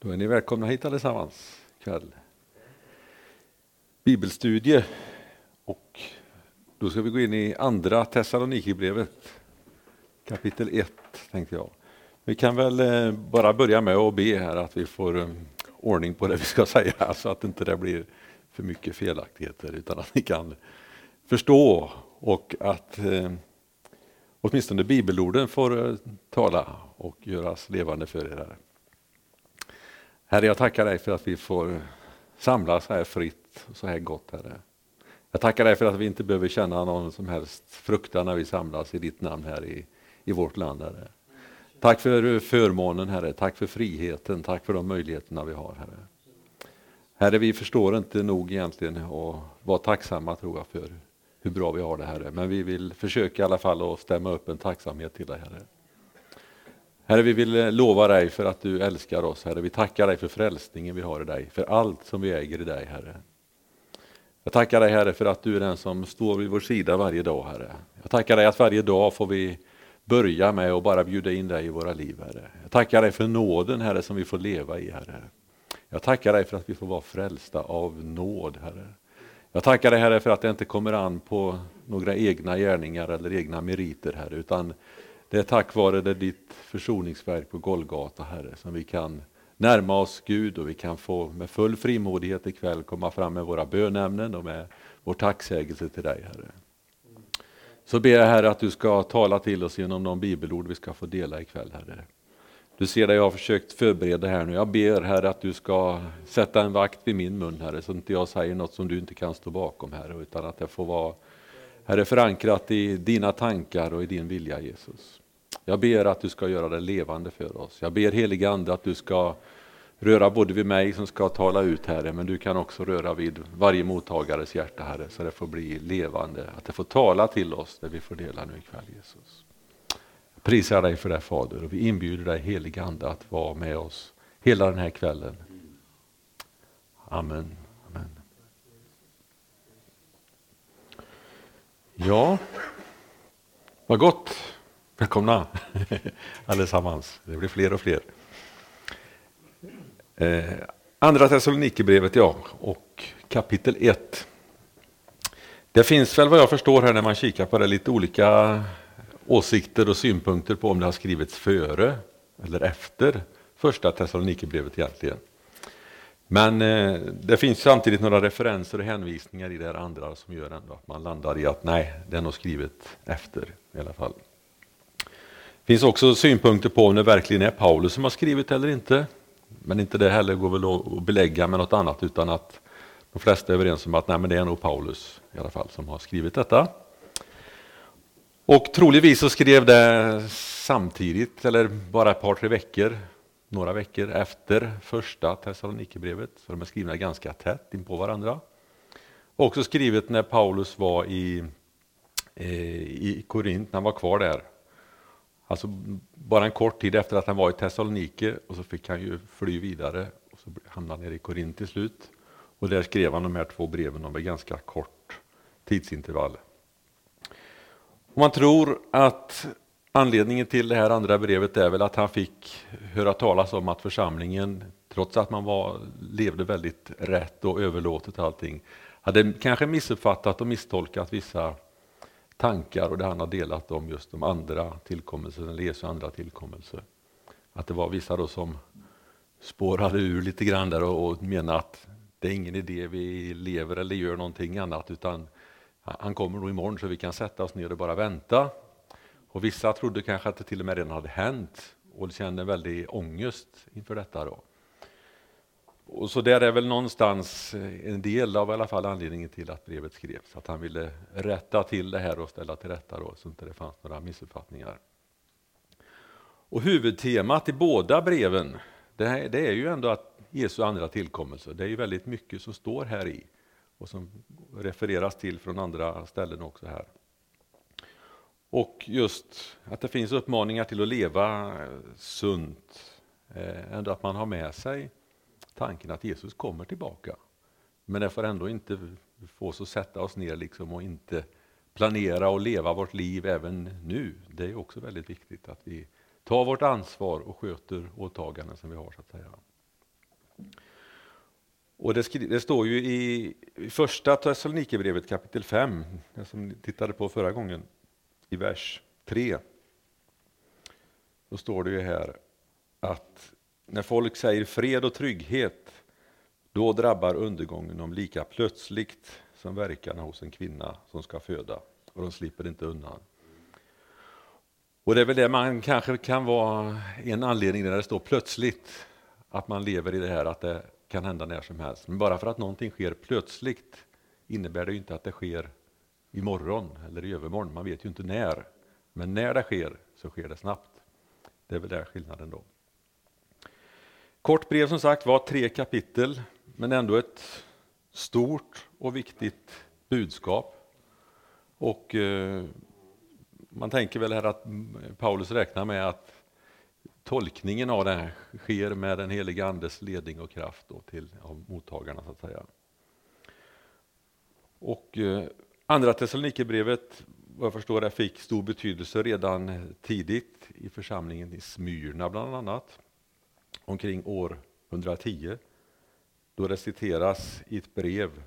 Då är ni välkomna hit allesammans ikväll. Bibelstudie och då ska vi gå in i andra Thessalonikerbrevet kapitel 1 tänkte jag. Vi kan väl eh, bara börja med att be här att vi får eh, ordning på det vi ska säga så att inte det blir för mycket felaktigheter utan att ni kan förstå och att eh, åtminstone bibelorden får eh, tala och göras levande för er. Här. Herre, jag tackar dig för att vi får samlas här fritt och så här gott, Herre. Jag tackar dig för att vi inte behöver känna någon som helst fruktan när vi samlas i ditt namn här i, i vårt land, Herre. Tack för förmånen, Herre. Tack för friheten. Tack för de möjligheterna vi har, Herre. Herre, vi förstår inte nog egentligen och vara tacksamma tror jag för hur bra vi har det, Herre. Men vi vill försöka i alla fall att stämma upp en tacksamhet till dig, Herre. Herre, vi vill eh, lova dig för att du älskar oss, Herre. Vi tackar dig för frälsningen vi har i dig, för allt som vi äger i dig, Herre. Jag tackar dig, Herre, för att du är den som står vid vår sida varje dag, Herre. Jag tackar dig att varje dag får vi börja med att bara bjuda in dig i våra liv, Herre. Jag tackar dig för nåden, Herre, som vi får leva i, Herre. Jag tackar dig för att vi får vara frälsta av nåd, Herre. Jag tackar dig, Herre, för att det inte kommer an på några egna gärningar eller egna meriter, Herre, utan det är tack vare det ditt försoningsverk på Golgata, Herre, som vi kan närma oss Gud och vi kan få med full frimodighet ikväll komma fram med våra bönämnen och med vår tacksägelse till dig, Herre. Så ber jag Herre att du ska tala till oss genom de bibelord vi ska få dela ikväll, Herre. Du ser det jag har försökt förbereda här nu. Jag ber Herre att du ska sätta en vakt vid min mun, Herre, så inte jag säger något som du inte kan stå bakom, Herre, utan att det får vara Herre, förankrat i dina tankar och i din vilja Jesus. Jag ber att du ska göra det levande för oss. Jag ber helige Ande att du ska röra både vid mig som ska tala ut Herre, men du kan också röra vid varje mottagares hjärta Herre, så det får bli levande, att det får tala till oss det vi får dela nu ikväll Jesus. Jag prisar dig för det Fader och vi inbjuder dig helige Ande att vara med oss hela den här kvällen. Amen. Ja, vad gott. Välkomna allesammans. Det blir fler och fler. Eh, andra Thessalonikerbrevet, ja, och kapitel 1. Det finns väl vad jag förstår här när man kikar på det lite olika åsikter och synpunkter på om det har skrivits före eller efter första Thessalonikerbrevet egentligen. Men eh, det finns samtidigt några referenser och hänvisningar i det här andra som gör ändå att man landar i att nej, det är nog skrivet efter i alla fall. Det finns också synpunkter på om det verkligen är Paulus som har skrivit eller inte. Men inte det heller går väl att belägga med något annat utan att de flesta är överens om att nej, men det är nog Paulus i alla fall som har skrivit detta. Och troligtvis så skrev det samtidigt eller bara ett par tre veckor några veckor efter första Thessalonikerbrevet, så de är skrivna ganska tätt in på varandra. Också skrivet när Paulus var i, eh, i Korint, när han var kvar där. Alltså bara en kort tid efter att han var i Thessalonike och så fick han ju fly vidare och så hamnade han nere i Korint till slut. Och där skrev han de här två breven om ett ganska kort tidsintervall. Och man tror att Anledningen till det här andra brevet är väl att han fick höra talas om att församlingen, trots att man var, levde väldigt rätt och överlåtet allting, hade kanske missuppfattat och misstolkat vissa tankar och det han har delat om just de andra tillkommelserna, eller Jesu andra tillkommelse. Att det var vissa då som spårade ur lite grann där och, och menade att det är ingen idé vi lever eller gör någonting annat utan han kommer nog imorgon så vi kan sätta oss ner och bara vänta och vissa trodde kanske att det till och med redan hade hänt och kände en väldig ångest inför detta. Då. Och så där är väl någonstans eh, en del av i alla fall anledningen till att brevet skrevs, att han ville rätta till det här och ställa till rätta då, så inte det fanns några missuppfattningar. Och huvudtemat i båda breven, det, här, det är ju ändå att Jesu andra tillkommelse. Det är ju väldigt mycket som står här i och som refereras till från andra ställen också här. Och just att det finns uppmaningar till att leva eh, sunt. Eh, ändå att man har med sig tanken att Jesus kommer tillbaka. Men det får ändå inte få oss att sätta oss ner liksom och inte planera och leva vårt liv även nu. Det är också väldigt viktigt att vi tar vårt ansvar och sköter åtaganden som vi har. så att säga. Och det, det, står ju i, i första Thessalonikerbrevet kapitel 5, som ni tittade på förra gången, i vers 3. Då står det ju här att när folk säger fred och trygghet, då drabbar undergången dem lika plötsligt som verkarna hos en kvinna som ska föda, och de slipper inte undan. Och det är väl det man kanske kan vara en anledning när det står plötsligt, att man lever i det här att det kan hända när som helst. Men bara för att någonting sker plötsligt innebär det ju inte att det sker imorgon eller i övermorgon. Man vet ju inte när. Men när det sker så sker det snabbt. Det är väl där skillnaden då. Kort brev som sagt var tre kapitel, men ändå ett stort och viktigt budskap. Och eh, man tänker väl här att Paulus räknar med att tolkningen av det här sker med den helige Andes ledning och kraft då till av mottagarna så att säga. Och eh, andra Thessalonikerbrevet, vad jag förstår det, fick stor betydelse redan tidigt i församlingen i Smyrna bland annat, omkring år 110, då det citeras i ett brev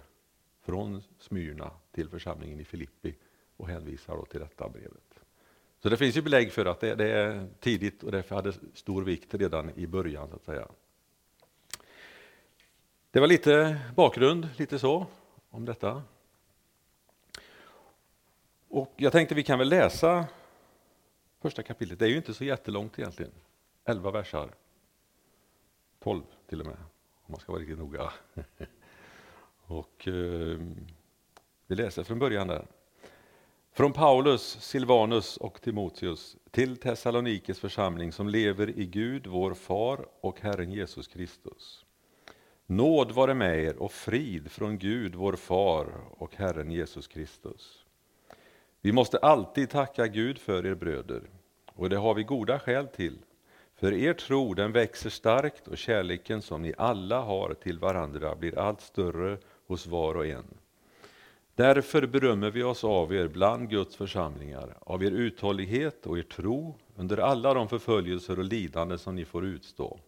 från Smyrna till församlingen i Filippi och hänvisar då till detta brevet. Så det finns ju belägg för att det, det är tidigt och det hade stor vikt redan i början. så att säga. Det var lite bakgrund, lite så, om detta. Och jag tänkte vi kan väl läsa första kapitlet. Det är ju inte så jättelångt egentligen. Elva versar. Tolv till och med, om man ska vara riktigt noga. och eh, Vi läser från början där. Från Paulus, Silvanus och Timoteus till Thessalonikes församling som lever i Gud, vår far och Herren Jesus Kristus. Nåd vare med er och frid från Gud, vår far och Herren Jesus Kristus. Vi måste alltid tacka Gud för er bröder, och det har vi goda skäl till. För er tro den växer starkt och kärleken som ni alla har till varandra blir allt större hos var och en. Därför berömmer vi oss av er bland Guds församlingar, av er uthållighet och er tro under alla de förföljelser och lidanden som ni får utstå.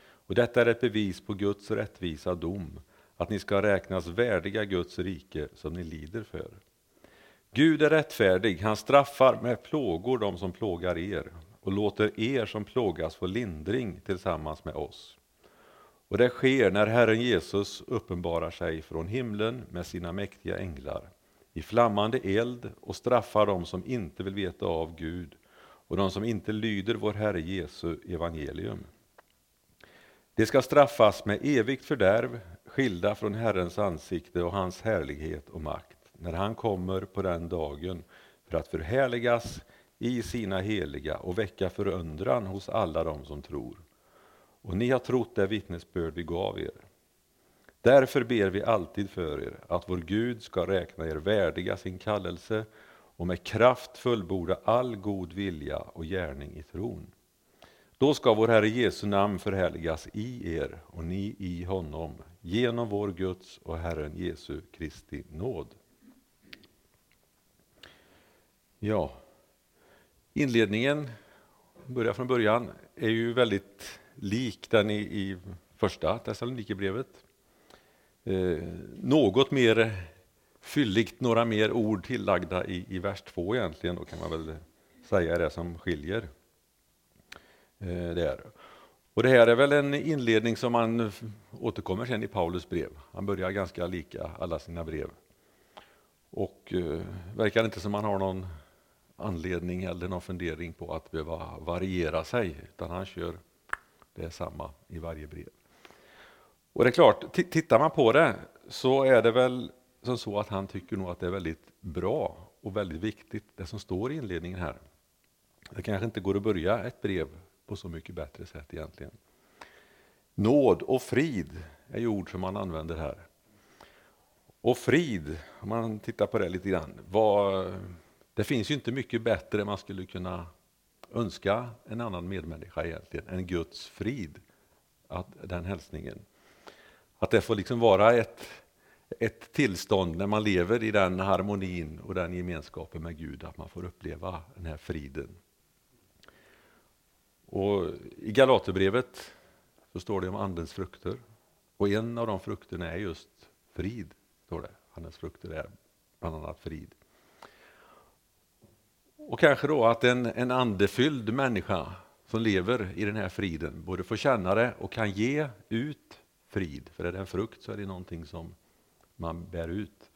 Och detta är ett bevis på Guds rättvisa dom, att ni ska räknas värdiga Guds rike som ni lider för. Gud är rättfärdig, han straffar med plågor de som plågar er och låter er som plågas få lindring tillsammans med oss. Och det sker när Herren Jesus uppenbarar sig från himlen med sina mäktiga änglar i flammande eld och straffar dem som inte vill veta av Gud och de som inte lyder vår Herre Jesu evangelium. De ska straffas med evigt fördärv, skilda från Herrens ansikte och hans härlighet och makt, när han kommer på den dagen för att förhärligas i sina heliga och väcka förundran hos alla dem som tror. Och ni har trott det vittnesbörd vi gav er. Därför ber vi alltid för er att vår Gud ska räkna er värdiga sin kallelse och med kraft fullborda all god vilja och gärning i tron. Då ska vår Herre Jesu namn förhärligas i er och ni i honom genom vår Guds och Herren Jesu Kristi nåd. Ja, inledningen, börja från början, är ju väldigt lik den i, i första Thessalonikerbrevet. Eh, något mer fylligt, några mer ord tillagda i, i vers 2 egentligen, då kan man väl säga det som skiljer. Eh, där. Och det här är väl en inledning som man återkommer sen i Paulus brev. Han börjar ganska lika alla sina brev. Och eh, verkar inte som man har någon anledning eller någon fundering på att behöva variera sig, utan han kör det är samma i varje brev. Och det är klart, tittar man på det så är det väl som så att han tycker nog att det är väldigt bra och väldigt viktigt det som står i inledningen här. Det kanske inte går att börja ett brev på så mycket bättre sätt egentligen. Nåd och frid är ju ord som man använder här. Och frid, om man tittar på det lite grann, vad, det finns ju inte mycket bättre man skulle kunna önska en annan medmänniska egentligen än Guds frid. Att den hälsningen. Att det får liksom vara ett, ett tillstånd när man lever i den harmonin och den gemenskapen med Gud, att man får uppleva den här friden. Och I Galaterbrevet så står det om Andens frukter. Och en av de frukterna är just frid, står det. Andens frukter är bland annat frid. Och kanske då att en, en andefylld människa som lever i den här friden både får känna det och kan ge ut frid. För är det en frukt så är det någonting som man bär ut.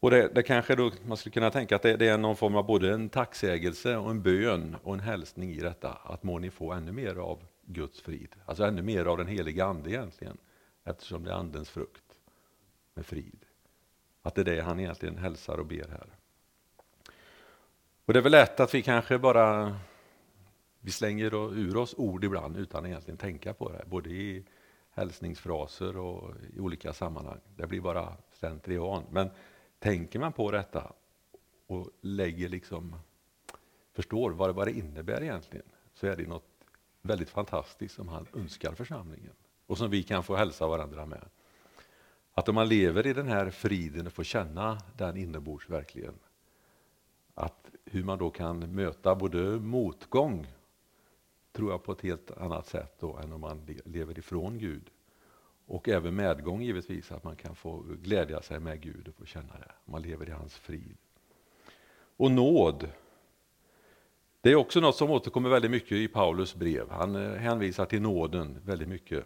Och det, det kanske då, man skulle kunna tänka att det, det, är någon form av både en tacksägelse och en bön och en hälsning i detta. Att må ni få ännu mer av Guds frid. Alltså ännu mer av den heliga Ande egentligen. Eftersom det är Andens frukt med frid. Att det är det han egentligen hälsar och ber här. Och det är väl lätt att vi kanske bara vi slänger ur oss ord ibland utan egentligen tänka på det. Både i hälsningsfraser och i olika sammanhang. Det blir bara slentrian. Men tänker man på detta och lägger liksom, förstår vad det, vad det innebär egentligen, så är det något väldigt fantastiskt som han önskar församlingen. Och som vi kan få hälsa varandra med. Att om man lever i den här friden och får känna den inombords verkligen, hur man då kan möta både motgång, tror jag på ett helt annat sätt då, än om man lever ifrån Gud. Och även medgång givetvis, att man kan få glädja sig med Gud och få känna det. Man lever i hans frid. Och nåd, det är också något som återkommer väldigt mycket i Paulus brev. Han eh, hänvisar till nåden väldigt mycket.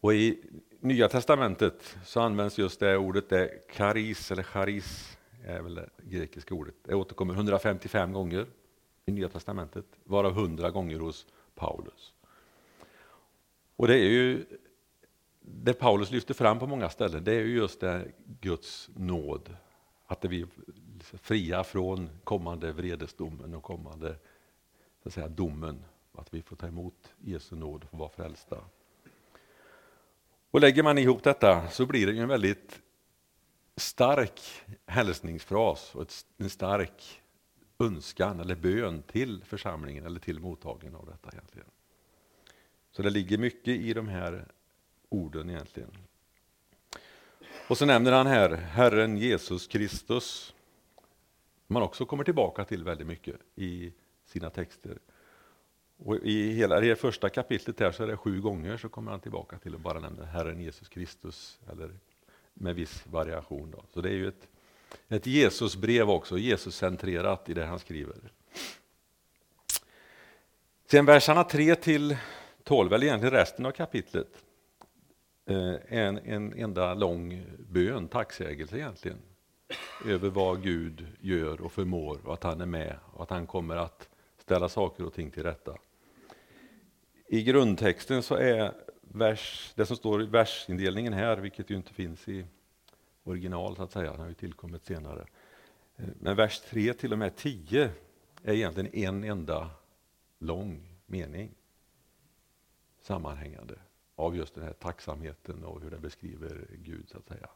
Och i Nya Testamentet så används just det ordet, det karis eller charis, är väl det grekiska ordet. Det återkommer 155 gånger i Nya Testamentet, varav 100 gånger hos Paulus. Och det är ju det Paulus lyfter fram på många ställen, det är ju just det Guds nåd. Att vi är fria från kommande vredesdomen och kommande så att säga, domen. Att vi får ta emot Jesu nåd och få vara frälsta. Och lägger man ihop detta så blir det ju en väldigt stark hälsningsfras och en stark önskan eller bön till församlingen eller till mottagningen av detta egentligen. Så det ligger mycket i de här orden egentligen. Och så nämner han här Herren Jesus Kristus. Man också kommer tillbaka till väldigt mycket i sina texter. Och I hela det första kapitlet här så är det sju gånger så kommer han tillbaka till att bara nämna Herren Jesus Kristus, eller med viss variation. Då. Så det är ju ett, ett Jesusbrev också, Jesuscentrerat i det han skriver. Sen verserna 3 till 12, eller egentligen resten av kapitlet, är en, en enda lång bön, tacksägelse egentligen, över vad Gud gör och förmår och att han är med och att han kommer att ställa saker och ting till rätta. I grundtexten så är vers, det som står i versindelningen här, vilket ju inte finns i original så att säga, den har ju tillkommit senare. Eh, men vers 3 till och med 10 är egentligen en enda lång mening, sammanhängande av just den här tacksamheten och hur den beskriver Gud så att säga.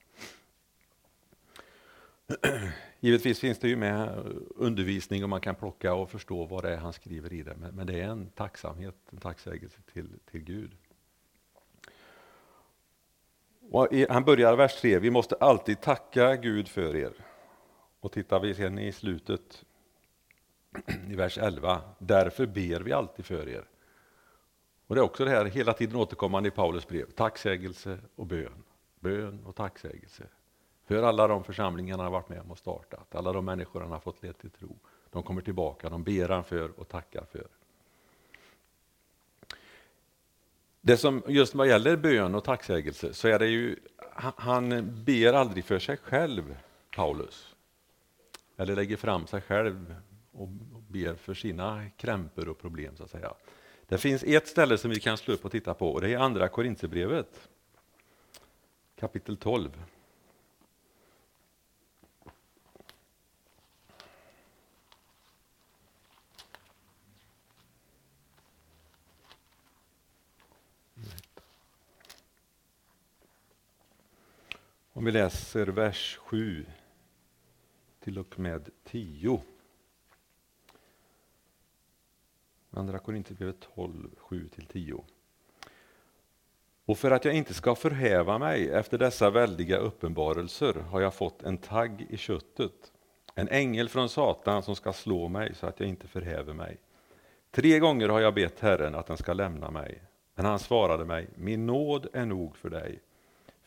Givetvis finns det ju med undervisning och man kan plocka och förstå vad det är han skriver i det, men, men det är en tacksamhet, en tacksägelse till, till Gud. Och han börjar vers 3, vi måste alltid tacka Gud för er. Och tittar vi sen i slutet, i vers 11, därför ber vi alltid för er. Och Det är också det här hela tiden återkommande i Paulus brev. Tacksägelse och bön. Bön och tacksägelse. För alla de församlingar han har varit med om och startat. Alla de människor han har fått led till tro. De kommer tillbaka, de ber han för och tackar för. Det som just vad gäller bön och tacksägelse så är det ju, han ber aldrig för sig själv, Paulus. Eller lägger fram sig själv och ber för sina krämpor och problem så att säga. Det finns ett ställe som vi kan slå upp och titta på och det är andra Korinthierbrevet kapitel 12. Vi läser vers 7 till och med 10. Andra Korinthierbrevet 12, 7-10. Och för att jag inte ska förhäva mig efter dessa väldiga uppenbarelser har jag fått en tagg i köttet, en ängel från Satan som ska slå mig så att jag inte förhäver mig. Tre gånger har jag bett Herren att den ska lämna mig, Men han svarade mig, min nåd är nog för dig,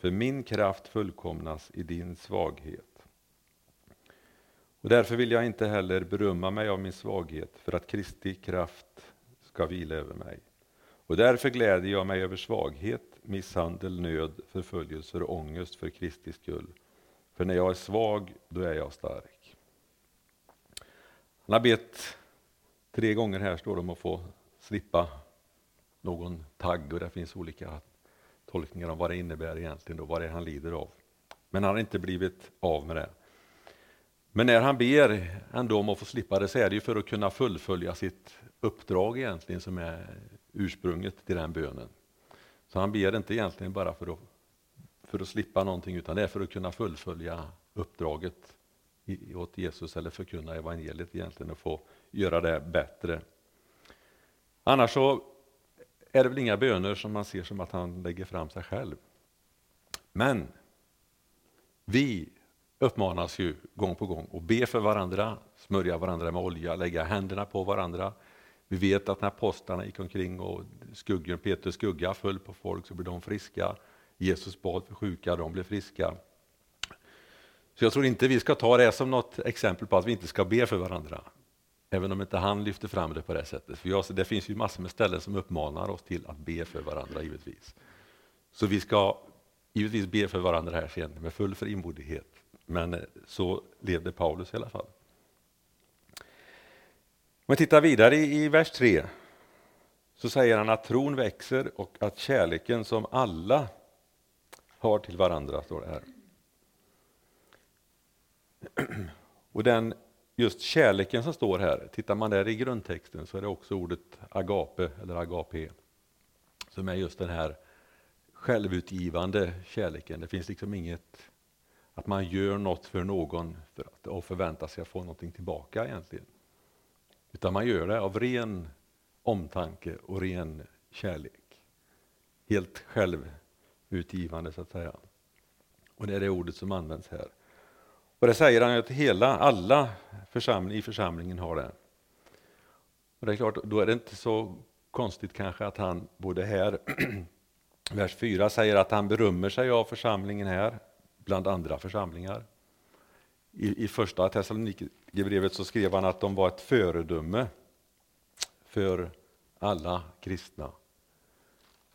för min kraft fullkomnas i din svaghet. Och därför vill jag inte heller berömma mig av min svaghet, för att Kristi kraft ska vila över mig. Och därför gläder jag mig över svaghet, misshandel, nöd, förföljelser och ångest för Kristi skull. För när jag är svag, då är jag stark. Han har bett tre gånger här, står det om att få slippa någon tagg och det finns olika tolkningar om vad det innebär egentligen, då, vad det är han lider av. Men han har inte blivit av med det. Men när han ber ändå om att få slippa det så är det ju för att kunna fullfölja sitt uppdrag egentligen som är ursprunget till den bönen. Så han ber inte egentligen bara för att, för att slippa någonting utan det är för att kunna fullfölja uppdraget åt Jesus eller förkunna evangeliet egentligen och få göra det bättre. Annars så är det väl inga böner som man ser som att han lägger fram sig själv. Men vi uppmanas ju gång på gång att be för varandra, smörja varandra med olja, lägga händerna på varandra. Vi vet att när apostlarna gick omkring och skuggen, Petrus skugga föll på folk så blev de friska. Jesus bad för sjuka, de blev friska. Så jag tror inte vi ska ta det som något exempel på att vi inte ska be för varandra. Även om inte han lyfter fram det på det sättet. För jag, det finns ju massor med ställen som uppmanar oss till att be för varandra givetvis. Så vi ska givetvis be för varandra här sen med full frimodighet. Men eh, så levde Paulus i alla fall. Om vi tittar vidare i, i vers 3 så säger han att tron växer och att kärleken som alla har till varandra, står det här. Och den just kärleken som står här, tittar man där i grundtexten så är det också ordet agape eller agape som är just den här självutgivande kärleken. Det finns liksom inget att man gör något för någon för att, och förväntar sig att få någonting tillbaka egentligen. Utan man gör det av ren omtanke och ren kärlek. Helt självutgivande så att säga. Och det är det ordet som används här. Och det säger han att hela, alla församling, i församlingen har det. Och det är klart, då är det inte så konstigt kanske att han både här, vers 4 säger att han berömmer sig av församlingen här, bland andra församlingar. I, i första Thessalonikerbrevet så skrev han att de var ett föredöme för alla kristna.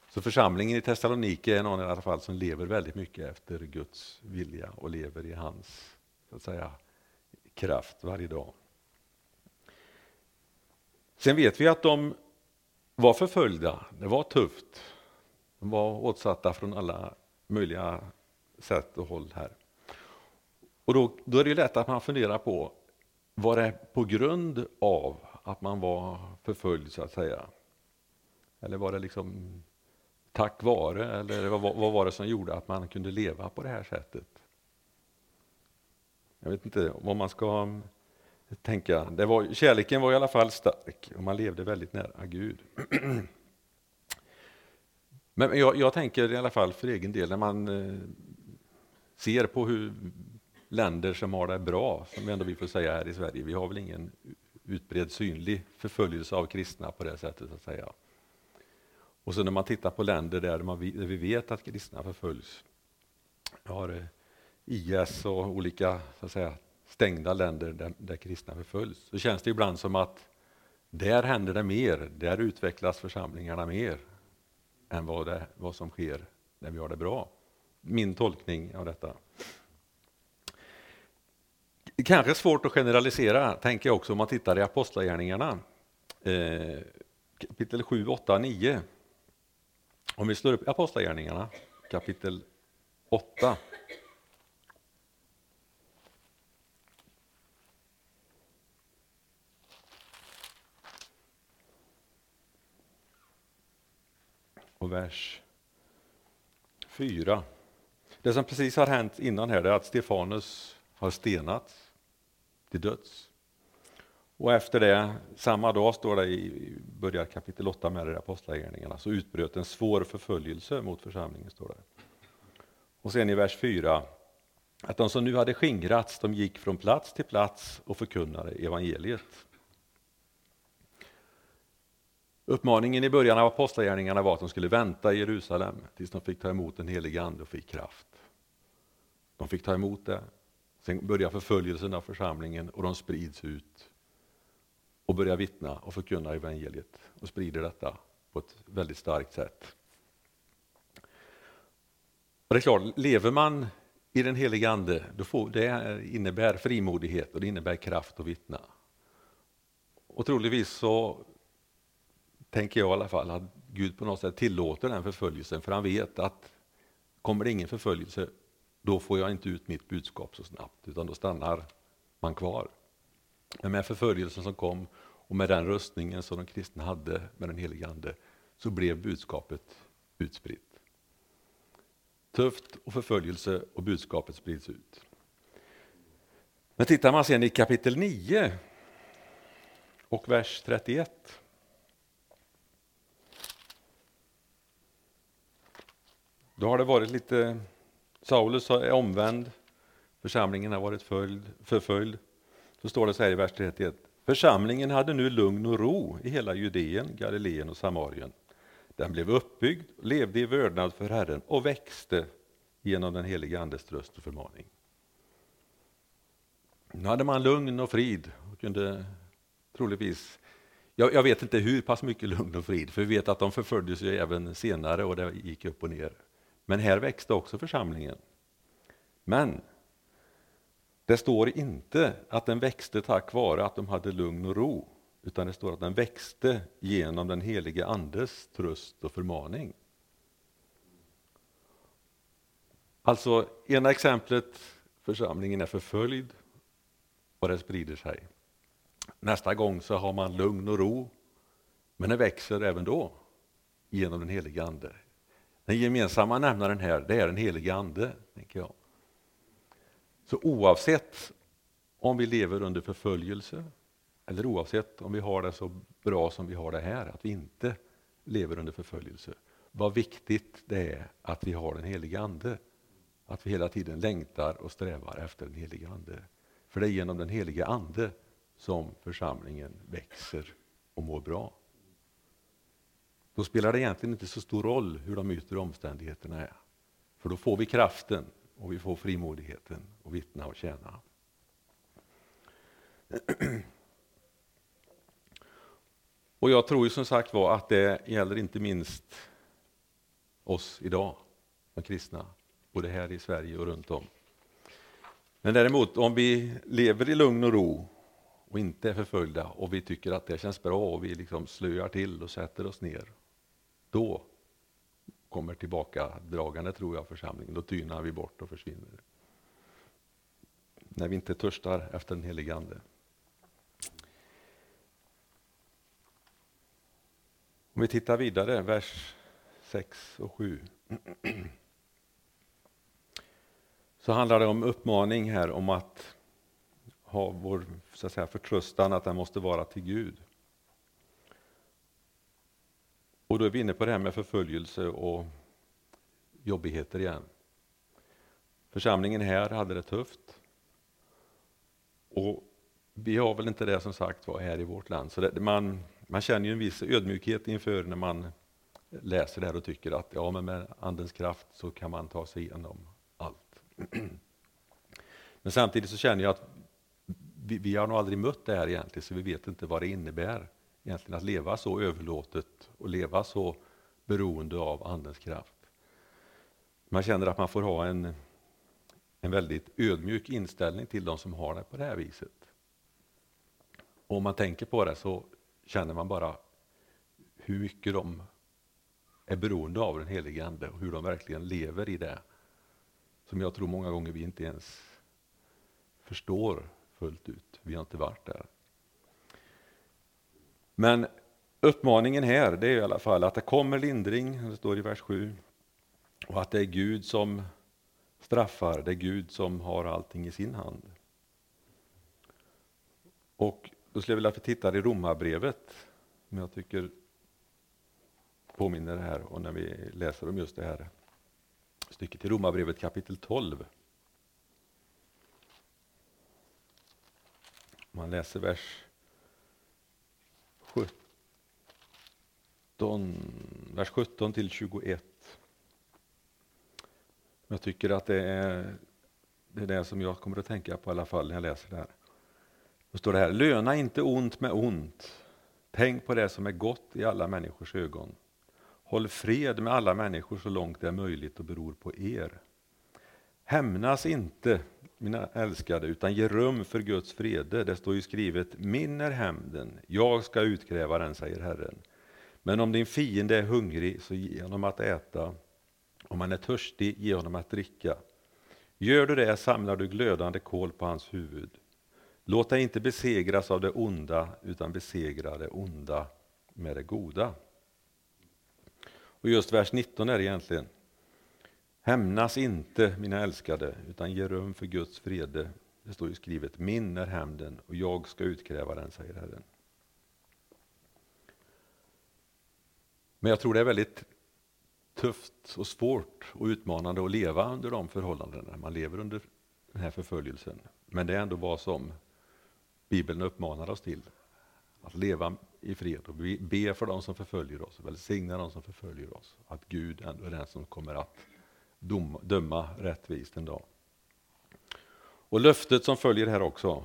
Så församlingen i Thessalonike är någon i alla fall som lever väldigt mycket efter Guds vilja och lever i hans så att säga, kraft varje dag. Sen vet vi att de var förföljda, det var tufft. De var åtsatta från alla möjliga sätt och håll här. Och då, då är det lätt att man funderar på, var det på grund av att man var förföljd så att säga? Eller var det liksom tack vare, eller vad, vad var det som gjorde att man kunde leva på det här sättet? Jag vet inte vad man ska tänka. Det var, kärleken var i alla fall stark och man levde väldigt nära Gud. Men jag, jag tänker i alla fall för egen del när man eh, ser på hur länder som har det bra, som vi ändå vi får säga här i Sverige, vi har väl ingen utbredd synlig förföljelse av kristna på det sättet. att säga. Och så när man tittar på länder där, man, där vi vet att kristna förföljs. Jag har eh, IS och olika så att säga, stängda länder där, där kristna förföljs, så känns det ibland som att där händer det mer, där utvecklas församlingarna mer än vad, det, vad som sker när vi har det bra. Min tolkning av detta. Kanske svårt att generalisera, tänker jag också om man tittar i Apostlagärningarna. Eh, kapitel 7, 8, 9. Om vi slår upp Apostlagärningarna, kapitel 8. Och vers 4. Det som precis har hänt innan här är att Stefanus har stenats till döds. Och efter det, samma dag står det i börjar kapitel 8 med det Apostlagärningarna, så utbröt en svår förföljelse mot församlingen. står det. Och sen i vers 4, att de som nu hade skingrats, de gick från plats till plats och förkunnade evangeliet. Uppmaningen i början av apostlagärningarna var att de skulle vänta i Jerusalem tills de fick ta emot den helige Ande och fick kraft. De fick ta emot det. Sen börjar förföljelsen av församlingen och de sprids ut och börjar vittna och förkunna evangeliet och sprider detta på ett väldigt starkt sätt. Och det är klart, lever man i den helige Ande, då får, det innebär frimodighet och det innebär kraft att vittna. Och troligtvis så tänker jag i alla fall att Gud på något sätt tillåter den förföljelsen för han vet att kommer det ingen förföljelse då får jag inte ut mitt budskap så snabbt utan då stannar man kvar. Men med förföljelsen som kom och med den röstningen som de kristna hade med den helige Ande så blev budskapet utspritt. Tufft och förföljelse och budskapet sprids ut. Men tittar man sen i kapitel 9 och vers 31 Då har det varit lite, Saulus är omvänd, församlingen har varit följd, förföljd. Så står det så här i vers 31. Församlingen hade nu lugn och ro i hela Judeen, Galileen och Samarien. Den blev uppbyggd, levde i vördnad för Herren och växte genom den helige Andes tröst och förmaning. Nu hade man lugn och frid och kunde troligtvis jag, jag, vet inte hur pass mycket lugn och frid, för vi vet att de förföljdes ju även senare och det gick upp och ner. Men här växte också församlingen. Men det står inte att den växte tack vare att de hade lugn och ro, utan det står att den växte genom den helige Andes tröst och förmaning. Alltså, ena exemplet, församlingen är förföljd och det sprider sig. Nästa gång så har man lugn och ro, men det växer även då genom den helige Ande. Den gemensamma nämnaren här, det är den helige Ande, tänker jag. Så oavsett om vi lever under förföljelse eller oavsett om vi har det så bra som vi har det här, att vi inte lever under förföljelse. Vad viktigt det är att vi har den helige Ande. Att vi hela tiden längtar och strävar efter den helige Ande. För det är genom den helige Ande som församlingen växer och mår bra. Då spelar det egentligen inte så stor roll hur de yttre omständigheterna är. För då får vi kraften och vi får frimodigheten att vittna och tjäna. Och jag tror ju som sagt var att det gäller inte minst oss idag, de kristna, både här i Sverige och runt om. Men däremot om vi lever i lugn och ro och inte är förföljda och vi tycker att det känns bra och vi liksom slöar till och sätter oss ner då kommer tillbaka dragande tror jag församlingen. Då tynar vi bort och försvinner. När vi inte törstar efter den helige Ande. Om vi tittar vidare, vers 6 och 7. Så handlar det om uppmaning här om att ha vår så att säga, förtröstan att den måste vara till Gud. Och då är vi inne på det här med förföljelse och jobbigheter igen. Församlingen här hade det tufft. Och vi har väl inte det som sagt var här i vårt land. Så det, man, man känner ju en viss ödmjukhet inför när man läser det här och tycker att ja, men med Andens kraft så kan man ta sig igenom allt. Men samtidigt så känner jag att vi, vi har nog aldrig mött det här egentligen, så vi vet inte vad det innebär egentligen att leva så överlåtet och leva så beroende av Andens kraft. Man känner att man får ha en, en väldigt ödmjuk inställning till de som har det på det här viset. Och om man tänker på det så känner man bara hur mycket de är beroende av den helige Ande och hur de verkligen lever i det. Som jag tror många gånger vi inte ens förstår fullt ut. Vi har inte varit där. Men uppmaningen här det är i alla fall att det kommer lindring, det står i vers 7. Och att det är Gud som straffar, det är Gud som har allting i sin hand. Och då skulle jag vilja att vi tittar i Romarbrevet, som jag tycker påminner det här, och när vi läser om just det här stycket i Romarbrevet kapitel 12. Man läser vers 17, vers 17 till 21. Jag tycker att det är, det är det som jag kommer att tänka på i alla fall när jag läser det här. Då står det här, löna inte ont med ont. Tänk på det som är gott i alla människors ögon. Håll fred med alla människor så långt det är möjligt och beror på er. Hämnas inte, mina älskade, utan ge rum för Guds frede. Det står ju skrivet, min är hämnden, jag ska utkräva den, säger Herren. Men om din fiende är hungrig, så ge honom att äta. Om han är törstig, ge honom att dricka. Gör du det samlar du glödande kol på hans huvud. Låt dig inte besegras av det onda, utan besegra det onda med det goda. Och just vers 19 är det egentligen. Hämnas inte, mina älskade, utan ge rum för Guds vrede. Det står ju skrivet, min är hämnden och jag ska utkräva den, säger Herren. Men jag tror det är väldigt tufft och svårt och utmanande att leva under de förhållandena. Man lever under den här förföljelsen. Men det är ändå vad som Bibeln uppmanar oss till. Att leva i fred och be för de som förföljer oss, välsigna de som förföljer oss. Att Gud ändå är den som kommer att döma rättvist en dag. Och löftet som följer här också,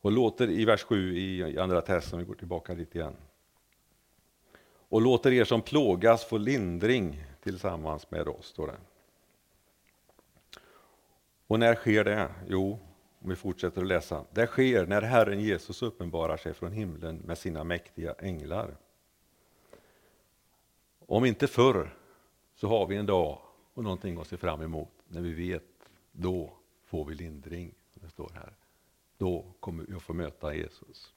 och låter i vers 7 i andra testen, vi går tillbaka dit igen. Och låter er som plågas få lindring tillsammans med oss, står det. Och när sker det? Jo, om vi fortsätter att läsa. Det sker när Herren Jesus uppenbarar sig från himlen med sina mäktiga änglar. Om inte förr så har vi en dag och någonting att se fram emot när vi vet, då får vi lindring. Det står här. Då kommer vi att få möta Jesus.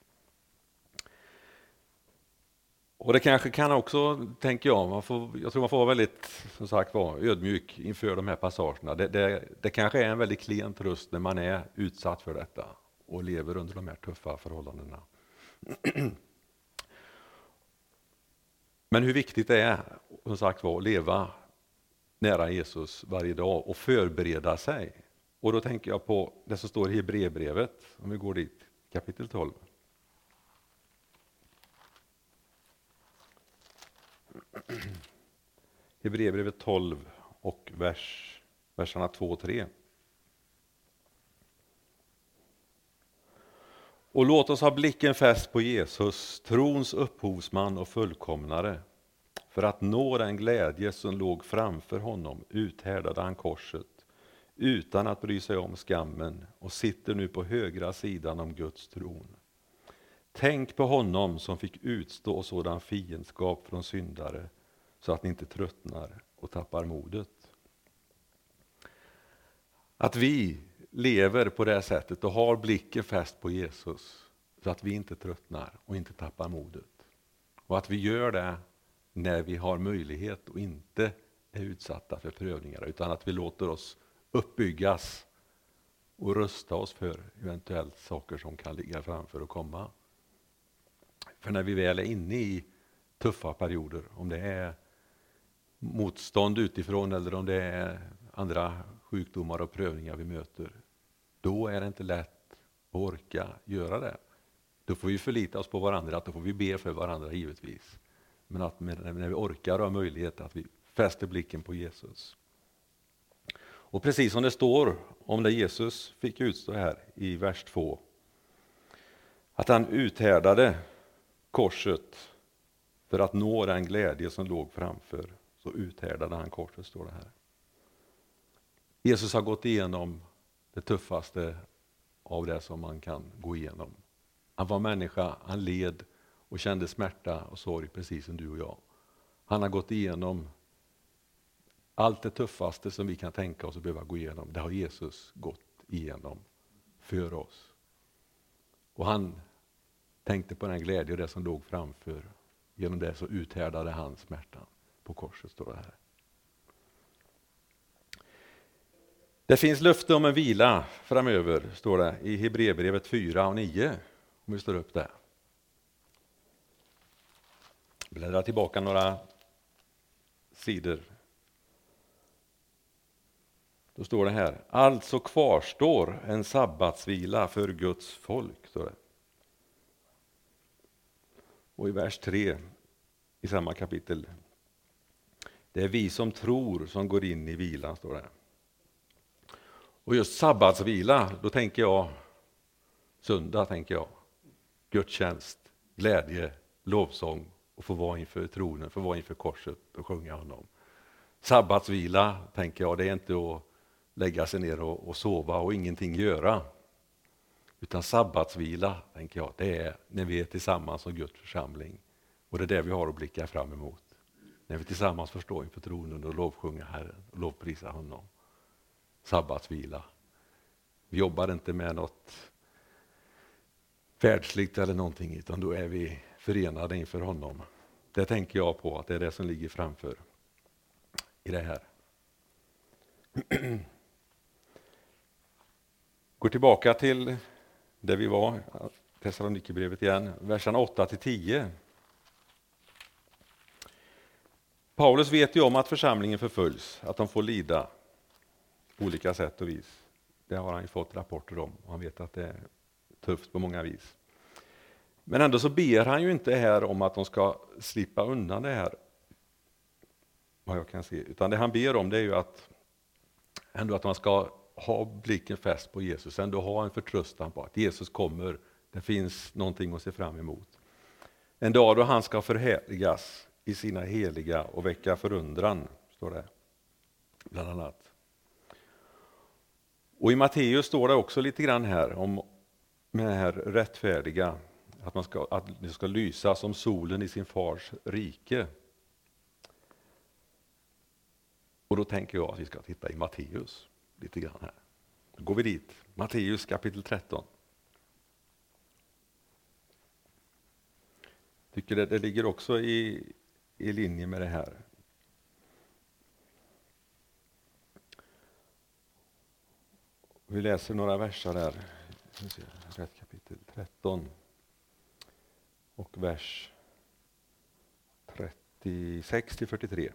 Och det kanske kan också, tänker jag, man får, jag tror man får vara väldigt som sagt var, ödmjuk inför de här passagerna. Det, det, det kanske är en väldigt klen tröst när man är utsatt för detta och lever under de här tuffa förhållandena. Men hur viktigt det är som sagt var, att leva nära Jesus varje dag och förbereda sig. Och då tänker jag på det som står i Hebreerbrevet, om vi går dit, kapitel 12. Hebreerbrevet 12 och vers, verserna 2 och 3. Och låt oss ha blicken fäst på Jesus, trons upphovsman och fullkomnare. För att nå den glädje som låg framför honom uthärdade han korset utan att bry sig om skammen och sitter nu på högra sidan om Guds tron. Tänk på honom som fick utstå sådan fiendskap från syndare så att ni inte tröttnar och tappar modet. Att vi lever på det sättet och har blicken fäst på Jesus så att vi inte tröttnar och inte tappar modet. Och att vi gör det när vi har möjlighet och inte är utsatta för prövningar utan att vi låter oss uppbyggas och rusta oss för eventuellt saker som kan ligga framför och komma. För när vi väl är inne i tuffa perioder, om det är motstånd utifrån eller om det är andra sjukdomar och prövningar vi möter, då är det inte lätt att orka göra det. Då får vi förlita oss på varandra, då får vi be för varandra givetvis. Men att när vi orkar och har möjlighet att vi fäster blicken på Jesus. Och precis som det står om det Jesus fick utstå här i vers 2. Att han uthärdade korset för att nå den glädje som låg framför. Så uthärdade han korset, står det här. Jesus har gått igenom det tuffaste av det som man kan gå igenom. Han var människa, han led och kände smärta och sorg precis som du och jag. Han har gått igenom allt det tuffaste som vi kan tänka oss att behöva gå igenom. Det har Jesus gått igenom för oss. Och han tänkte på den glädje och det som låg framför. Genom det så uthärdade han smärtan på korset, står det här. Det finns löfte om en vila framöver, står det i Hebreerbrevet 4 och 9. Om vi slår upp det. Bläddra tillbaka några sidor. Då står det här, alltså kvarstår en sabbatsvila för Guds folk. Står det. Och i vers 3, i samma kapitel. Det är vi som tror som går in i vilan, står det. Och just sabbatsvila, då tänker jag söndag, tänker jag. Gudstjänst, glädje, lovsång och få vara inför tronen, få vara inför korset och sjunga honom. Sabbatsvila, tänker jag, det är inte att lägga sig ner och, och sova och ingenting göra. Utan sabbatsvila, tänker jag, det är när vi är tillsammans som Guds församling. Och det är det vi har att blicka fram emot. När vi tillsammans får stå inför tronen och lovsjunga Herren och lovprisa honom. Sabbatsvila. Vi jobbar inte med något världsligt eller någonting, utan då är vi förenade inför honom. Det tänker jag på, att det är det som ligger framför i det här. Går tillbaka till där vi var, Thessalonikerbrevet igen, verserna 8 till 10. Paulus vet ju om att församlingen förföljs, att de får lida på olika sätt och vis. Det har han ju fått rapporter om och han vet att det är tufft på många vis. Men ändå så ber han ju inte här om att de ska slippa undan det här, vad jag kan se, utan det han ber om det är ju att, ändå att man ska ha blicken fäst på Jesus, ändå ha en förtröstan på att Jesus kommer, det finns någonting att se fram emot. En dag då han ska förhärligas i sina heliga och väcka förundran, står det bland annat. Och i Matteus står det också lite grann här om med det här rättfärdiga, att, man ska, att det ska lysa som solen i sin fars rike. Och då tänker jag att vi ska titta i Matteus lite grann här. Då går vi dit, Matteus kapitel 13. tycker det, det ligger också i, i linje med det här. Vi läser några verser där. Rätt kapitel 13 och vers 36 till 43.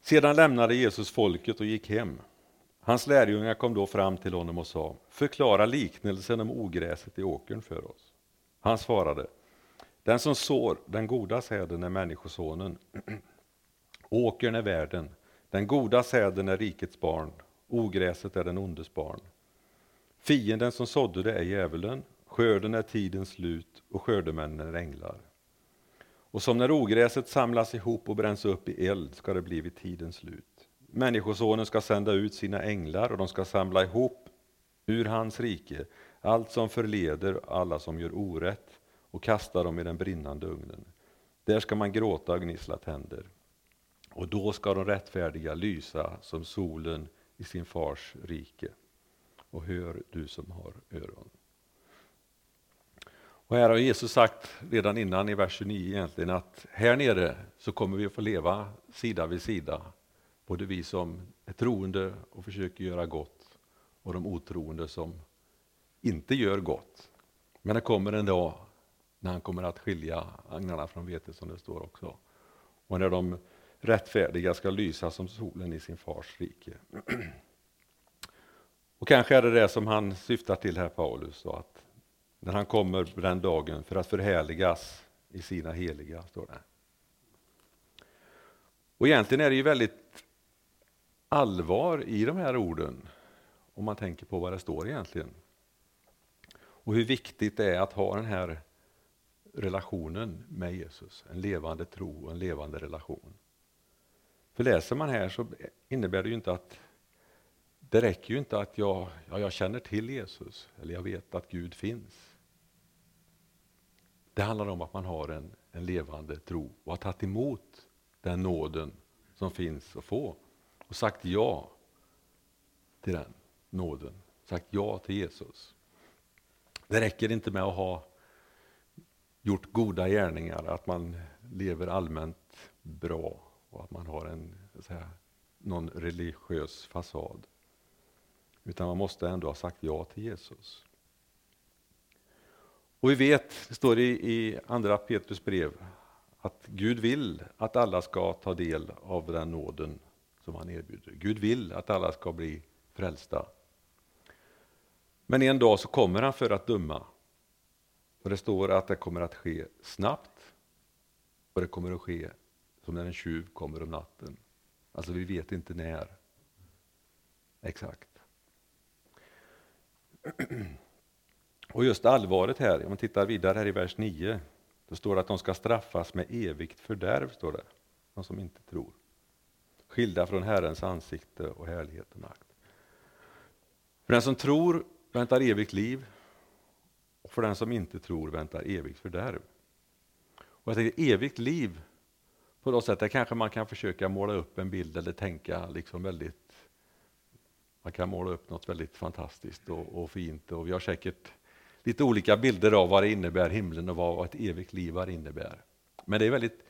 Sedan lämnade Jesus folket och gick hem. Hans lärjungar kom då fram till honom och sa, förklara liknelsen om ogräset i åkern för oss. Han svarade, den som sår den goda säden är Människosonen. Åkern är världen, den goda säden är rikets barn, ogräset är den ondes barn. Fienden som sådde det är djävulen, skörden är tidens slut och skördemännen är änglar. Och som när ogräset samlas ihop och bränns upp i eld ska det bli vid tidens slut. Människosonen ska sända ut sina änglar och de ska samla ihop ur hans rike allt som förleder alla som gör orätt och kasta dem i den brinnande ugnen. Där ska man gråta och gnissla tänder. Och då ska de rättfärdiga lysa som solen i sin fars rike. Och hör du som har öron. Och här har Jesus sagt redan innan i vers 29 egentligen att här nere så kommer vi att få leva sida vid sida. Både vi som är troende och försöker göra gott och de otroende som inte gör gott. Men det kommer en dag när han kommer att skilja agnarna från vetet som det står också. Och när de rättfärdiga ska lysa som solen i sin fars rike. Och kanske är det det som han syftar till här Paulus, så att när han kommer den dagen för att förhärligas i sina heliga, står det. Och egentligen är det ju väldigt allvar i de här orden, om man tänker på vad det står egentligen. Och hur viktigt det är att ha den här relationen med Jesus, en levande tro och en levande relation. För läser man här så innebär det ju inte att det räcker ju inte att jag, ja, jag känner till Jesus eller jag vet att Gud finns. Det handlar om att man har en, en levande tro och har tagit emot den nåden som finns att få och sagt ja till den nåden, sagt ja till Jesus. Det räcker inte med att ha gjort goda gärningar, att man lever allmänt bra och att man har en, säga, någon religiös fasad. Utan man måste ändå ha sagt ja till Jesus. Och vi vet, det står i, i andra Petrus brev, att Gud vill att alla ska ta del av den nåden som han erbjuder. Gud vill att alla ska bli frälsta. Men en dag så kommer han för att döma och det står att det kommer att ske snabbt Och det kommer att ske som när en tjuv kommer om natten. Alltså vi vet inte när. Exakt. Och just allvaret här, om man tittar vidare här i vers 9, då står det att de ska straffas med evigt fördärv, står det. De som inte tror. Skilda från Herrens ansikte och härlighet och makt. För den som tror väntar evigt liv, och för den som inte tror väntar evigt fördärv. Och jag tänker evigt liv, på något sätt, där kanske man kan försöka måla upp en bild eller tänka liksom väldigt man kan måla upp något väldigt fantastiskt och, och fint och vi har säkert lite olika bilder av vad det innebär himlen och vad ett evigt liv innebär. Men det är väldigt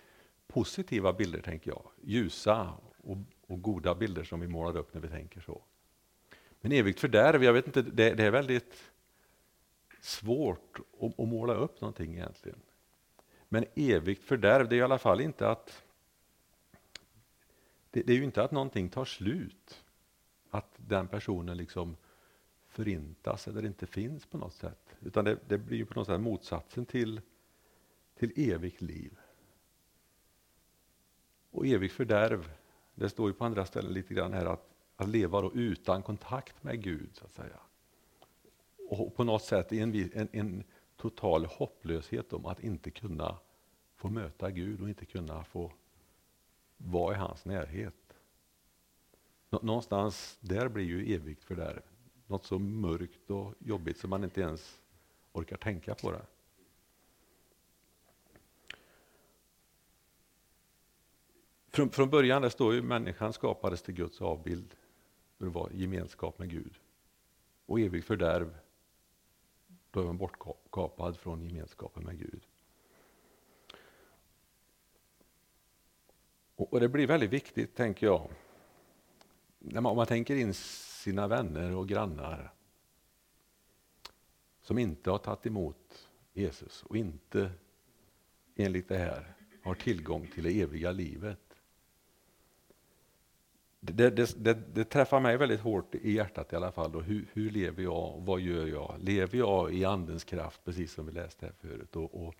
positiva bilder, tänker jag. Ljusa och, och goda bilder som vi målar upp när vi tänker så. Men evigt fördärv, jag vet inte, det, det är väldigt svårt att, att, måla upp någonting egentligen. Men evigt fördärv, det är i alla fall inte att det, det är ju inte att någonting tar slut. Att den personen liksom förintas eller inte finns på något sätt. Utan det, det blir på något sätt motsatsen till, till evigt liv. Och evigt fördärv, det står ju på andra ställen lite grann här att, att leva då utan kontakt med Gud, så att säga. Och på något sätt en, en, en total hopplöshet om att inte kunna få möta Gud och inte kunna få vara i hans närhet. Någonstans där blir ju evigt fördärv. Något så mörkt och jobbigt så man inte ens orkar tänka på det. Från, från början det står ju människan skapades till Guds avbild för att vara gemenskap med Gud. Och evigt fördärv, då är man bortkapad från gemenskapen med Gud. Och det blir väldigt viktigt, tänker jag, när man, om man tänker in sina vänner och grannar som inte har tagit emot Jesus och inte enligt det här har tillgång till det eviga livet. Det, det, det, det träffar mig väldigt hårt i hjärtat i alla fall. Då. Hur, hur lever jag och vad gör jag? Lever jag i Andens kraft, precis som vi läste här förut, och, och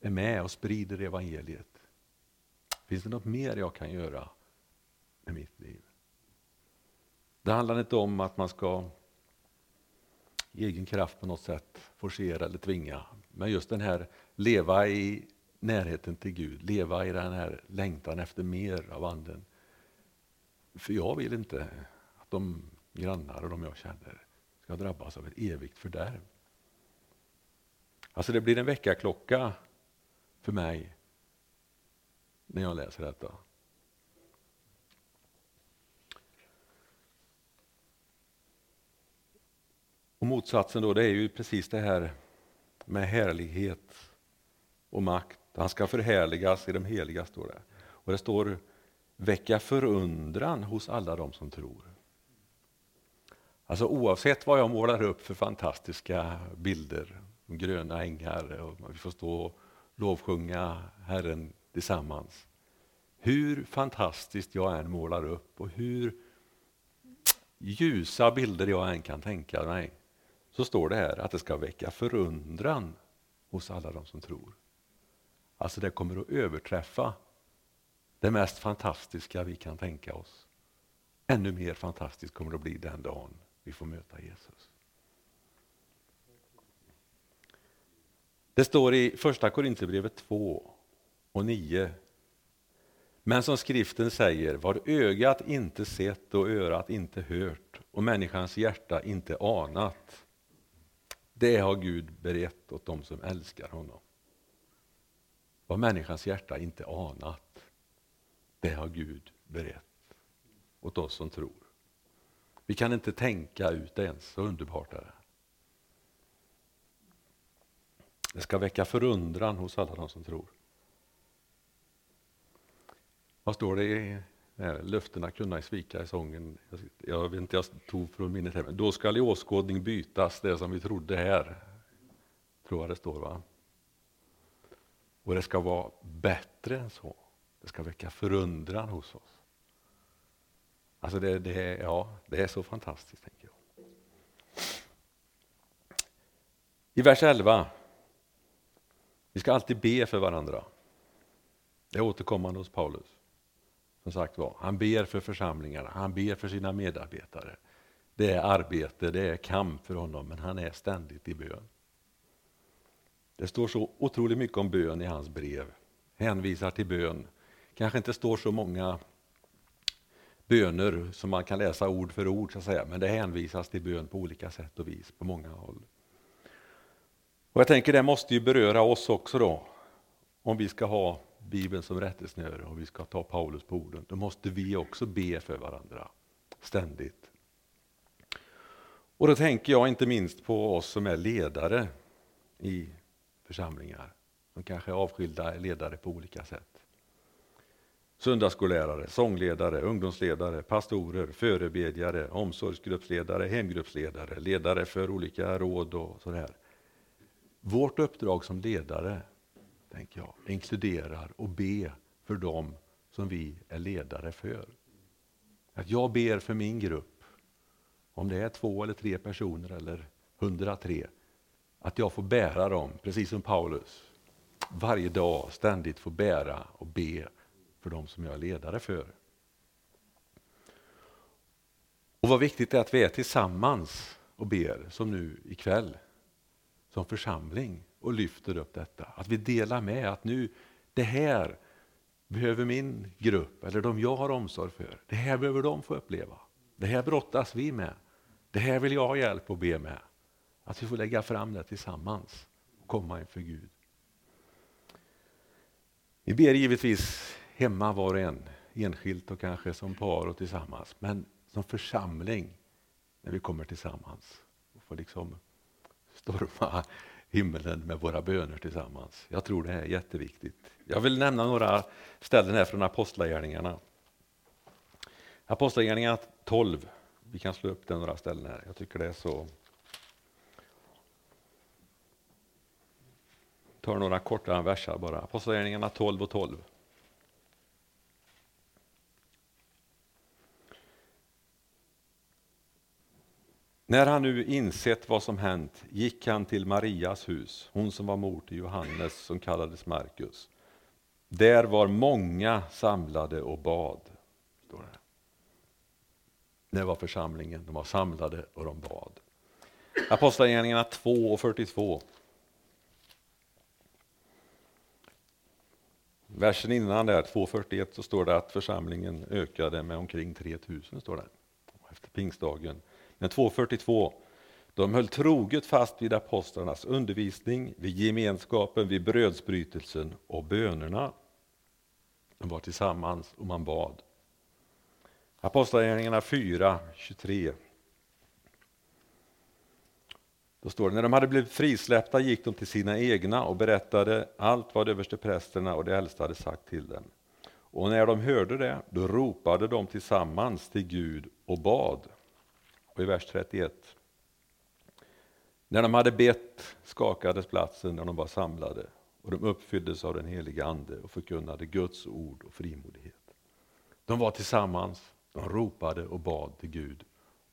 är med och sprider evangeliet? Finns det något mer jag kan göra med mitt liv? Det handlar inte om att man ska i egen kraft på något sätt forcera eller tvinga. Men just den här leva i närheten till Gud, leva i den här längtan efter mer av Anden. För jag vill inte att de grannar och de jag känner ska drabbas av ett evigt fördärv. Alltså det blir en väckarklocka för mig när jag läser detta. Och motsatsen då, det är ju precis det här med härlighet och makt. Han ska förhärligas i de heliga, står det. Och det står väcka förundran hos alla de som tror. Alltså oavsett vad jag målar upp för fantastiska bilder, gröna ängar och vi får stå och lovsjunga Herren tillsammans. Hur fantastiskt jag än målar upp och hur ljusa bilder jag än kan tänka mig så står det här att det ska väcka förundran hos alla de som tror. Alltså det kommer att överträffa det mest fantastiska vi kan tänka oss. Ännu mer fantastiskt kommer det att bli den dagen vi får möta Jesus. Det står i första Korinthierbrevet 2 och 9. Men som skriften säger, vad ögat inte sett och örat inte hört och människans hjärta inte anat, det har Gud berett åt dem som älskar honom. Vad människans hjärta inte anat, det har Gud berett åt oss som tror. Vi kan inte tänka ut det ens, så underbart är det. Det ska väcka förundran hos alla de som tror. Vad står det i löftena kunna svika i sången. Jag vet inte, jag tog från minnet här. Då skall i åskådning bytas det som vi trodde här. Tror jag det står va? Och det ska vara bättre än så. Det ska väcka förundran hos oss. Alltså det, det, ja, det är så fantastiskt, tänker jag. I vers 11. Vi ska alltid be för varandra. Det är återkommande hos Paulus. Som sagt var, han ber för församlingarna, han ber för sina medarbetare. Det är arbete, det är kamp för honom, men han är ständigt i bön. Det står så otroligt mycket om bön i hans brev. Hänvisar till bön. Kanske inte står så många böner som man kan läsa ord för ord, så att säga. men det hänvisas till bön på olika sätt och vis på många håll. Och Jag tänker det måste ju beröra oss också då. Om vi ska ha Bibeln som rättesnöre och vi ska ta Paulus på orden, då måste vi också be för varandra ständigt. Och då tänker jag inte minst på oss som är ledare i församlingar. De kanske är avskilda ledare på olika sätt. Söndagsskollärare, sångledare, ungdomsledare, pastorer, förebedjare, omsorgsgruppsledare, hemgruppsledare, ledare för olika råd och sådär. Vårt uppdrag som ledare, tänker jag, inkluderar och be för dem som vi är ledare för. Att jag ber för min grupp, om det är två eller tre personer eller 103, att jag får bära dem, precis som Paulus, varje dag ständigt får bära och be för dem som jag är ledare för. Och vad viktigt det är att vi är tillsammans och ber, som nu ikväll, som församling och lyfter upp detta. Att vi delar med att nu, det här behöver min grupp, eller de jag har omsorg för, det här behöver de få uppleva. Det här brottas vi med. Det här vill jag ha hjälp att be med. Att vi får lägga fram det tillsammans och komma inför Gud. Vi ber givetvis hemma var och en, enskilt och kanske som par och tillsammans. Men som församling, när vi kommer tillsammans och får liksom storma himmelen med våra böner tillsammans. Jag tror det är jätteviktigt. Jag vill nämna några ställen här från Apostlagärningarna. Apostlagärningarna 12, vi kan slå upp den några ställen här. Jag tycker det är så Jag tar några korta versar bara. Apostlagärningarna 12 och 12. När han nu insett vad som hänt gick han till Marias hus, hon som var mor till Johannes som kallades Markus. Där var många samlade och bad. Står det. Det var församlingen, de var samlade och de bad. Apostlagärningarna 2 och 42. Versen innan där, 2.41, så står det att församlingen ökade med omkring 3000 står det, efter pingstdagen. Men 2.42, de höll troget fast vid apostlarnas undervisning, vid gemenskapen, vid brödsbrytelsen och bönerna. De var tillsammans och man bad. Apostlagärningarna 4, 23 då står det, när de hade blivit frisläppta gick de till sina egna och berättade allt vad översteprästerna och de äldste hade sagt till dem. Och när de hörde det, då ropade de tillsammans till Gud och bad. Och i vers 31. När de hade bett skakades platsen när de var samlade och de uppfylldes av den helige Ande och förkunnade Guds ord och frimodighet. De var tillsammans, de ropade och bad till Gud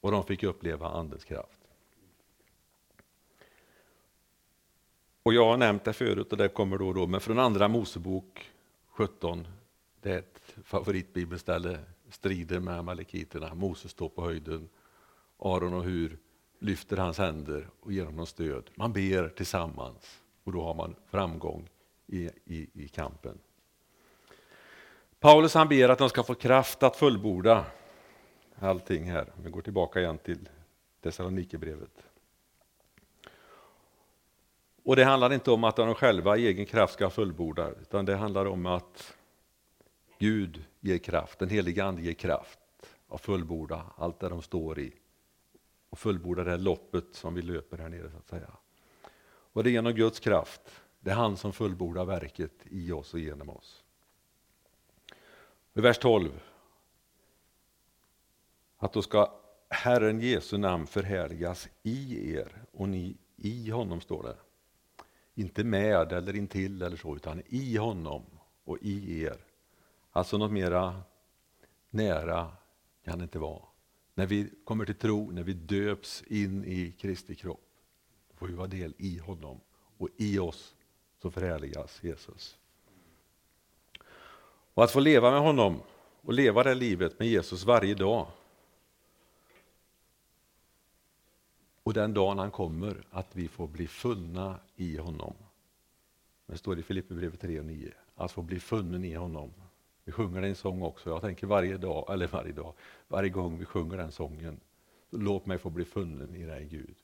och de fick uppleva Andens kraft. Och jag har nämnt det förut och det kommer då och då, men från andra Mosebok 17, det är ett favoritbibelställe, strider med amalekiterna. Moses står på höjden, Aron och Hur lyfter hans händer och ger honom stöd. Man ber tillsammans och då har man framgång i, i, i kampen. Paulus han ber att de ska få kraft att fullborda allting här. Vi går tillbaka igen till Thessalonikerbrevet. Och det handlar inte om att de själva i egen kraft ska fullborda, utan det handlar om att Gud ger kraft, den heliga Ande ger kraft att fullborda allt det de står i. Och fullborda det här loppet som vi löper här nere så att säga. Och det är genom Guds kraft, det är han som fullbordar verket i oss och genom oss. I vers 12. Att då ska Herren Jesu namn förhärligas i er och ni i honom står det. Inte med eller intill eller så, utan i honom och i er. Alltså något mera nära kan det inte vara. När vi kommer till tro, när vi döps in i Kristi kropp, då får vi vara del i honom och i oss så förhärligas Jesus. Och att få leva med honom och leva det livet med Jesus varje dag. Och den dagen han kommer, att vi får bli funna i honom. Det står i Filipperbrevet 3 och 9, att få bli funnen i honom. Vi sjunger en sång också, jag tänker varje dag, eller varje dag, varje gång vi sjunger den sången, låt mig få bli funnen i dig Gud.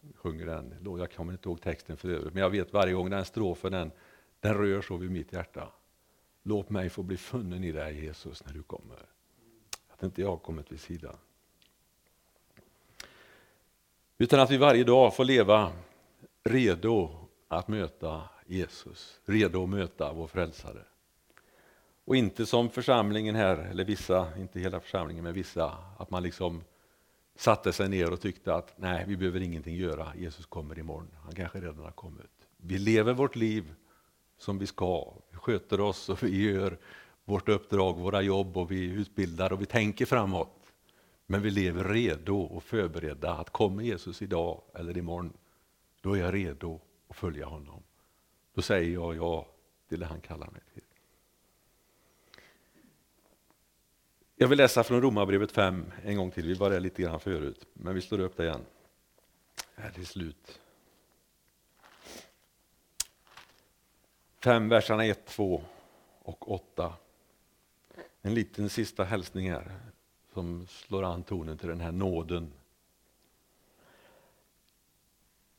Vi sjunger den, jag kommer inte ihåg texten för övrigt, men jag vet varje gång den strofen, den, den rör så vid mitt hjärta. Låt mig få bli funnen i dig Jesus när du kommer. Att inte jag har kommit vid sidan. Utan att vi varje dag får leva redo att möta Jesus, redo att möta vår frälsare. Och inte som församlingen här, eller vissa, inte hela församlingen, men vissa, att man liksom satte sig ner och tyckte att nej, vi behöver ingenting göra, Jesus kommer imorgon, han kanske redan har kommit. Vi lever vårt liv som vi ska, vi sköter oss och vi gör vårt uppdrag, våra jobb och vi utbildar och vi tänker framåt. Men vi lever redo och förberedda att kommer Jesus idag eller imorgon, då är jag redo att följa honom. Då säger jag ja till det han kallar mig till. Jag vill läsa från Romarbrevet 5 en gång till. Vi var där lite grann förut, men vi slår upp det igen. Här till slut. 5, verserna 1, 2 och 8. En liten sista hälsning här som slår an tonen till den här nåden.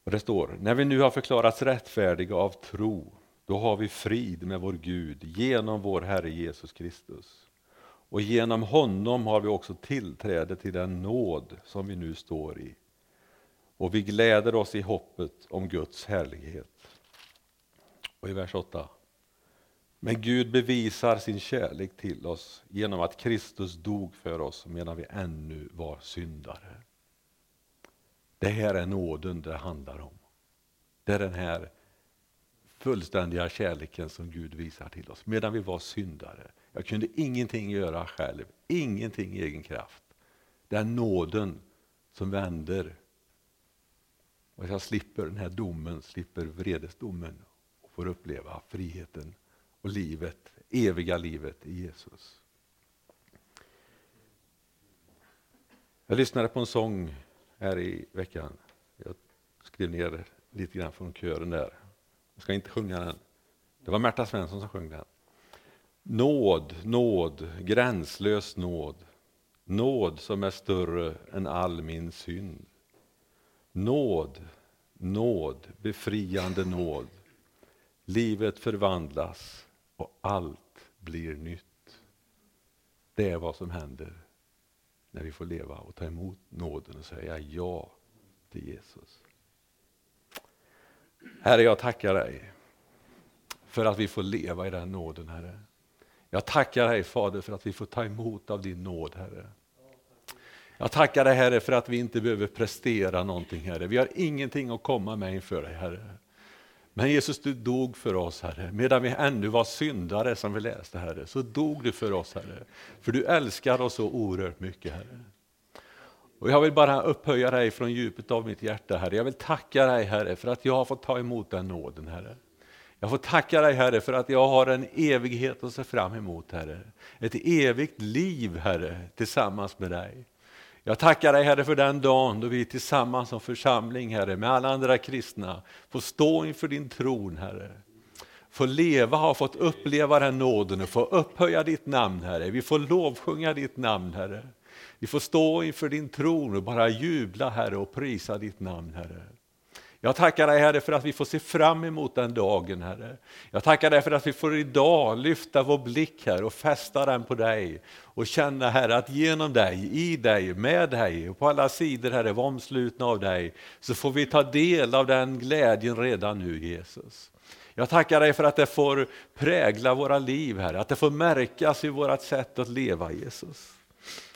Och det står, när vi nu har förklarats rättfärdiga av tro, då har vi frid med vår Gud genom vår Herre Jesus Kristus. Och genom honom har vi också tillträde till den nåd som vi nu står i. Och vi gläder oss i hoppet om Guds härlighet. Och i vers 8. Men Gud bevisar sin kärlek till oss genom att Kristus dog för oss medan vi ännu var syndare. Det här är nåden det handlar om. Det är den här fullständiga kärleken som Gud visar till oss medan vi var syndare. Jag kunde ingenting göra själv, ingenting i egen kraft. Den nåden som vänder. Och jag slipper den här domen, slipper vredesdomen och får uppleva friheten och livet, eviga livet i Jesus. Jag lyssnade på en sång här i veckan. Jag skrev ner lite grann från kören där. Jag ska inte sjunga den. Det var Märta Svensson som sjöng den. Nåd, nåd, gränslös nåd. Nåd som är större än all min synd. Nåd, nåd, befriande nåd. Livet förvandlas och allt blir nytt. Det är vad som händer när vi får leva och ta emot nåden och säga ja till Jesus. Herre, jag tackar dig för att vi får leva i den nåden, Herre. Jag tackar dig Fader för att vi får ta emot av din nåd, Herre. Jag tackar dig Herre för att vi inte behöver prestera någonting, Herre. Vi har ingenting att komma med inför dig, Herre. Men Jesus, du dog för oss, Herre. Medan vi ännu var syndare, som vi läste, Herre, så dog du för oss, Herre. För du älskar oss så oerhört mycket, Herre. Och jag vill bara upphöja dig från djupet av mitt hjärta, Herre. Jag vill tacka dig, Herre, för att jag har fått ta emot den nåden, Herre. Jag får tacka dig Herre för att jag har en evighet att se fram emot Herre. Ett evigt liv Herre tillsammans med dig. Jag tackar dig Herre för den dagen då vi tillsammans som församling Herre med alla andra kristna får stå inför din tron Herre. Få leva och fått uppleva den nåden och få upphöja ditt namn Herre. Vi får lovsjunga ditt namn Herre. Vi får stå inför din tron och bara jubla Herre och prisa ditt namn Herre. Jag tackar dig Herre för att vi får se fram emot den dagen Herre. Jag tackar dig för att vi får idag lyfta vår blick här och fästa den på dig och känna Herre att genom dig, i dig, med dig och på alla sidor Herre, var omslutna av dig så får vi ta del av den glädjen redan nu Jesus. Jag tackar dig för att det får prägla våra liv Herre, att det får märkas i vårt sätt att leva Jesus.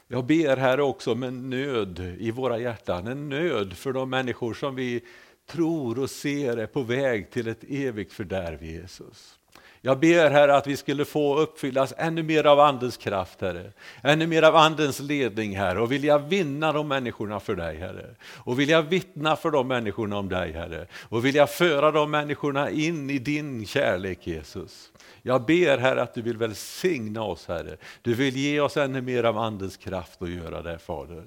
Jag ber Herre också om en nöd i våra hjärtan, en nöd för de människor som vi tror och ser är på väg till ett evigt fördärv Jesus. Jag ber Herre att vi skulle få uppfyllas ännu mer av Andens kraft Herre. Ännu mer av Andens ledning Herre och vilja vinna de människorna för dig Herre. Och vilja vittna för de människorna om dig Herre. Och vilja föra de människorna in i din kärlek Jesus. Jag ber Herre att du vill välsigna oss Herre. Du vill ge oss ännu mer av Andens kraft att göra det Fader.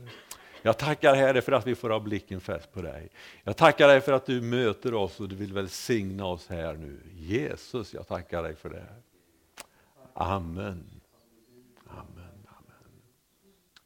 Jag tackar Herre för att vi får ha blicken fäst på dig. Jag tackar dig för att du möter oss och du vill välsigna oss här nu. Jesus, jag tackar dig för det. Amen.